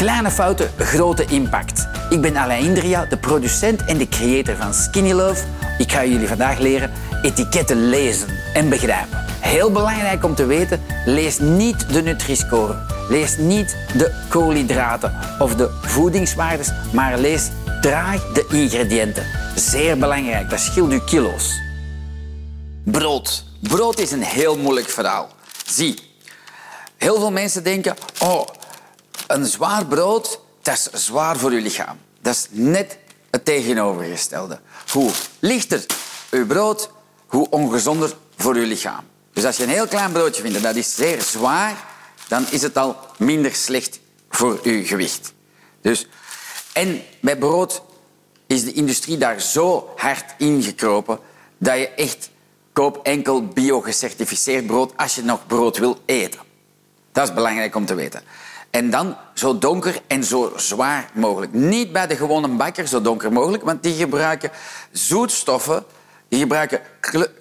Kleine fouten, grote impact. Ik ben Alain Indria, de producent en de creator van Skinny Love. Ik ga jullie vandaag leren etiketten lezen en begrijpen. Heel belangrijk om te weten, lees niet de Nutri-score. Lees niet de koolhydraten of de voedingswaardes, maar lees traag de ingrediënten. Zeer belangrijk, dat scheelt u kilo's. Brood. Brood is een heel moeilijk verhaal. Zie, heel veel mensen denken, oh, een zwaar brood, dat is zwaar voor uw lichaam. Dat is net het tegenovergestelde. Hoe lichter uw brood, hoe ongezonder voor uw lichaam. Dus als je een heel klein broodje vindt dat is zeer zwaar, dan is het al minder slecht voor uw gewicht. Dus, en bij brood is de industrie daar zo hard ingekropen dat je echt koop enkel bio-gecertificeerd brood als je nog brood wil eten. Dat is belangrijk om te weten. En dan zo donker en zo zwaar mogelijk. Niet bij de gewone bakker zo donker mogelijk, want die gebruiken zoetstoffen, die gebruiken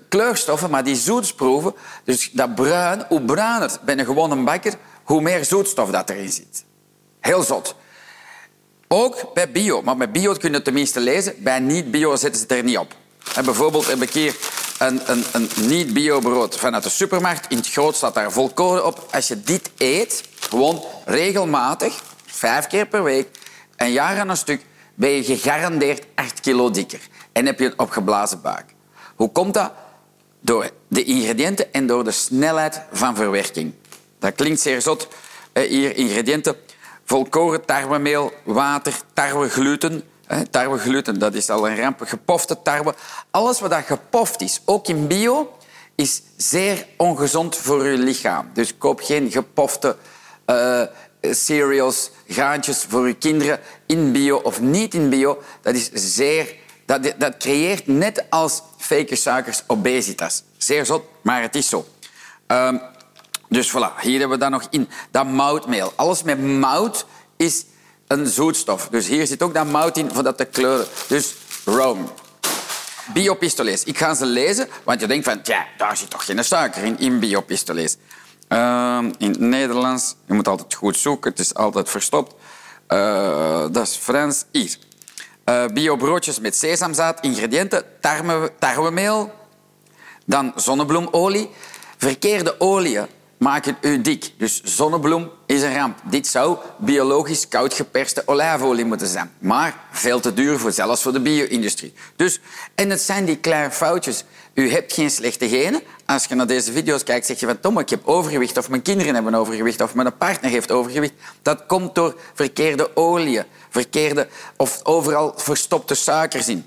kleurstoffen, maar die zoetsproeven. Dus dat bruin, hoe bruiner bij een gewone bakker, hoe meer zoetstof dat erin zit. Heel zot. Ook bij bio, maar bij bio kun je het tenminste lezen. Bij niet-bio zetten ze het er niet op. En bijvoorbeeld heb ik hier een, een, een niet-bio brood vanuit de supermarkt. In het groot staat daar volkoren op. Als je dit eet, gewoon regelmatig, vijf keer per week, een jaar aan een stuk, ben je gegarandeerd 8 kilo dikker. En heb je een opgeblazen buik. Hoe komt dat? Door de ingrediënten en door de snelheid van verwerking. Dat klinkt zeer zot. Hier ingrediënten. Volkoren tarwemeel, water, tarwegluten. Tarwegluten, dat is al een ramp. Gepofte tarwe. Alles wat gepoft is, ook in bio, is zeer ongezond voor je lichaam. Dus koop geen gepofte uh, cereals, graantjes voor je kinderen in bio of niet in bio. Dat is zeer... Dat, dat creëert net als fake suikers obesitas. Zeer zot, maar het is zo. Um, dus voilà, hier hebben we dat nog in. Dat moutmeel. Alles met mout is een zoetstof. Dus hier zit ook dat mout in voor dat te kleuren. Dus Rome. Biopistolets. Ik ga ze lezen, want je denkt van, ja, daar zit toch geen suiker in, in biopistolets. Uh, in het Nederlands, je moet altijd goed zoeken, het is altijd verstopt. Uh, dat is Frans. Hier. Uh, biobroodjes met sesamzaad, ingrediënten, tarwe, tarwemeel, dan zonnebloemolie. Verkeerde oliën maken u dik. Dus zonnebloem is een ramp. Dit zou biologisch koud geperste olijfolie moeten zijn. Maar veel te duur voor zelfs voor de bio-industrie. Dus, en het zijn die kleine foutjes. U hebt geen slechte genen. Als je naar deze video's kijkt, zeg je van Tom, ik heb overgewicht of mijn kinderen hebben overgewicht of mijn partner heeft overgewicht. Dat komt door verkeerde oliën, verkeerde of overal verstopte suikers in.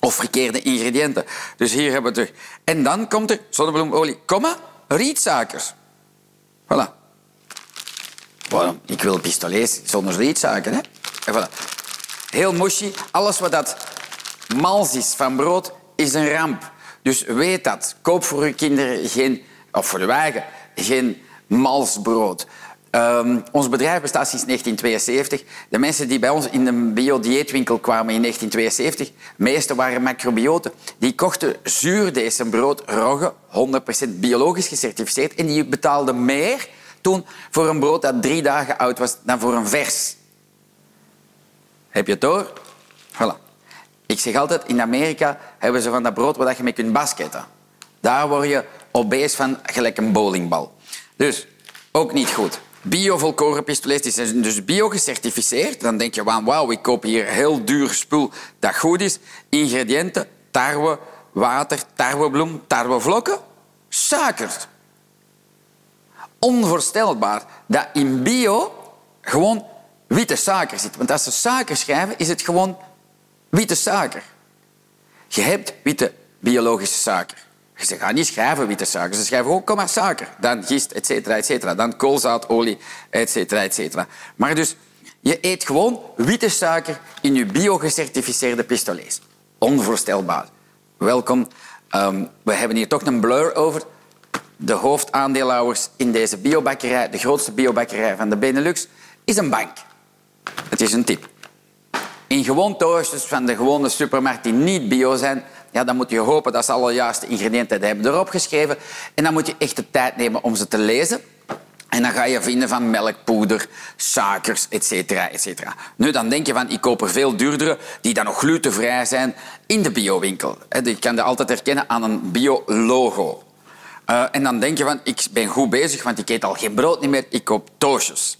Of verkeerde ingrediënten. Dus hier hebben we het terug. En dan komt er zonnebloemolie, komma, rietsuikers. Voilà. Ik wil pistolets zonder rietsuiker. Hè? En voilà. Heel mushy. Alles wat dat mals is van brood, is een ramp. Dus weet dat. Koop voor uw kinderen geen, of voor de wagen, geen mals brood. Um, ons bedrijf bestaat sinds 1972. De mensen die bij ons in de biodieetwinkel kwamen in 1972, de meeste waren macrobioten. Die kochten zuurdesembrood, rogge, 100% biologisch gecertificeerd. En die betaalden meer toen voor een brood dat drie dagen oud was dan voor een vers. Heb je het door? Voilà. Ik zeg altijd, in Amerika hebben ze van dat brood waar je mee kunt basketten. Daar word je obese van, gelijk een bowlingbal. Dus, ook niet goed. Bio-volkoren pistolets zijn dus bio-gecertificeerd. Dan denk je, wauw, ik koop hier heel duur spul dat goed is. Ingrediënten, tarwe, water, tarwebloem, tarwevlokken, suiker. Onvoorstelbaar dat in bio gewoon witte suiker zit. Want als ze suiker schrijven, is het gewoon witte suiker. Je hebt witte biologische suiker. Ze gaan niet schrijven witte suiker. Ze schrijven ook komma suiker. Dan gist, et cetera, et cetera. Dan koolzaadolie, et cetera, et cetera. Maar dus, je eet gewoon witte suiker in je bio-gecertificeerde pistolets. Onvoorstelbaar. Welkom. Um, we hebben hier toch een blur over. De hoofdaandeelhouders in deze biobakkerij, de grootste biobakkerij van de Benelux, is een bank. Het is een tip. In gewoon toastjes van de gewone supermarkt die niet bio zijn, ja, dan moet je hopen dat ze alle juiste ingrediënten hebben erop geschreven. En dan moet je echt de tijd nemen om ze te lezen. En dan ga je vinden van melkpoeder, suikers, etc. etc. Nu, dan denk je van, ik koop er veel duurdere, die dan nog glutenvrij zijn, in de biowinkel. Je kan dat altijd herkennen aan een bio-logo. Uh, en dan denk je van, ik ben goed bezig, want ik eet al geen brood meer, ik koop toosjes.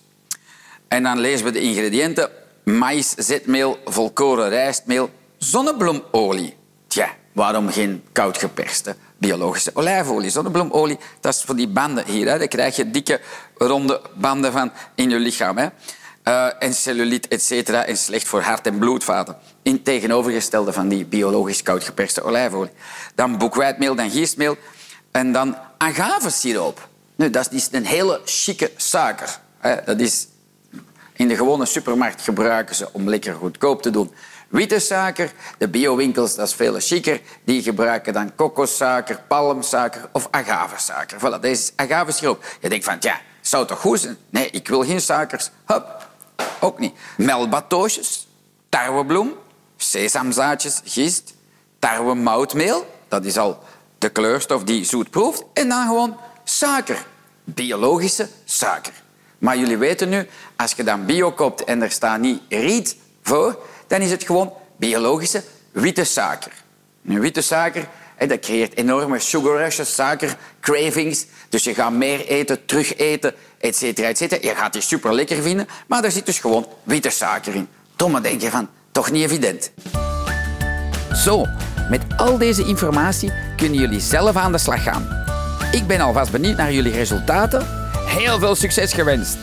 En dan lezen we de ingrediënten. Maïs, zetmeel, volkoren rijstmeel, zonnebloemolie. Tja, waarom geen koud geperste biologische olijfolie? Zonnebloemolie, dat is voor die banden hier. Hè. Daar krijg je dikke, ronde banden van in je lichaam. Hè. Uh, en cellulite, et cetera, en slecht voor hart- en bloedvaten. In tegenovergestelde van die biologisch koud geperste olijfolie. Dan boekwijdmeel, dan gistmeel en dan agavesiroop. Nu, dat is een hele chique suiker. Dat is in de gewone supermarkt gebruiken ze om lekker goedkoop te doen. Witte suiker, de biowinkels, dat is veel chiquer. Die gebruiken dan kokossuiker, palmsuiker of agavesuiker. Voilà, deze is agavesiroop. Je denkt van, ja, zou toch goed zijn? Nee, ik wil geen suikers. Hup, ook niet. Melbatoosjes, tarwebloem, sesamzaadjes, gist, tarwemoutmeel. Dat is al de kleurstof die zoet proeft. En dan gewoon suiker. Biologische suiker. Maar jullie weten nu, als je dan bio koopt en er staat niet riet voor, dan is het gewoon biologische witte suiker. Nu, witte suiker dat creëert enorme sugar rushes, suiker, cravings. Dus je gaat meer eten, terug eten, et cetera, et cetera. Je gaat die super lekker vinden, maar er zit dus gewoon witte suiker in. Domme denk je van, toch niet evident. Zo, met al deze informatie kunnen jullie zelf aan de slag gaan. Ik ben alvast benieuwd naar jullie resultaten. Heel veel succes gewenst!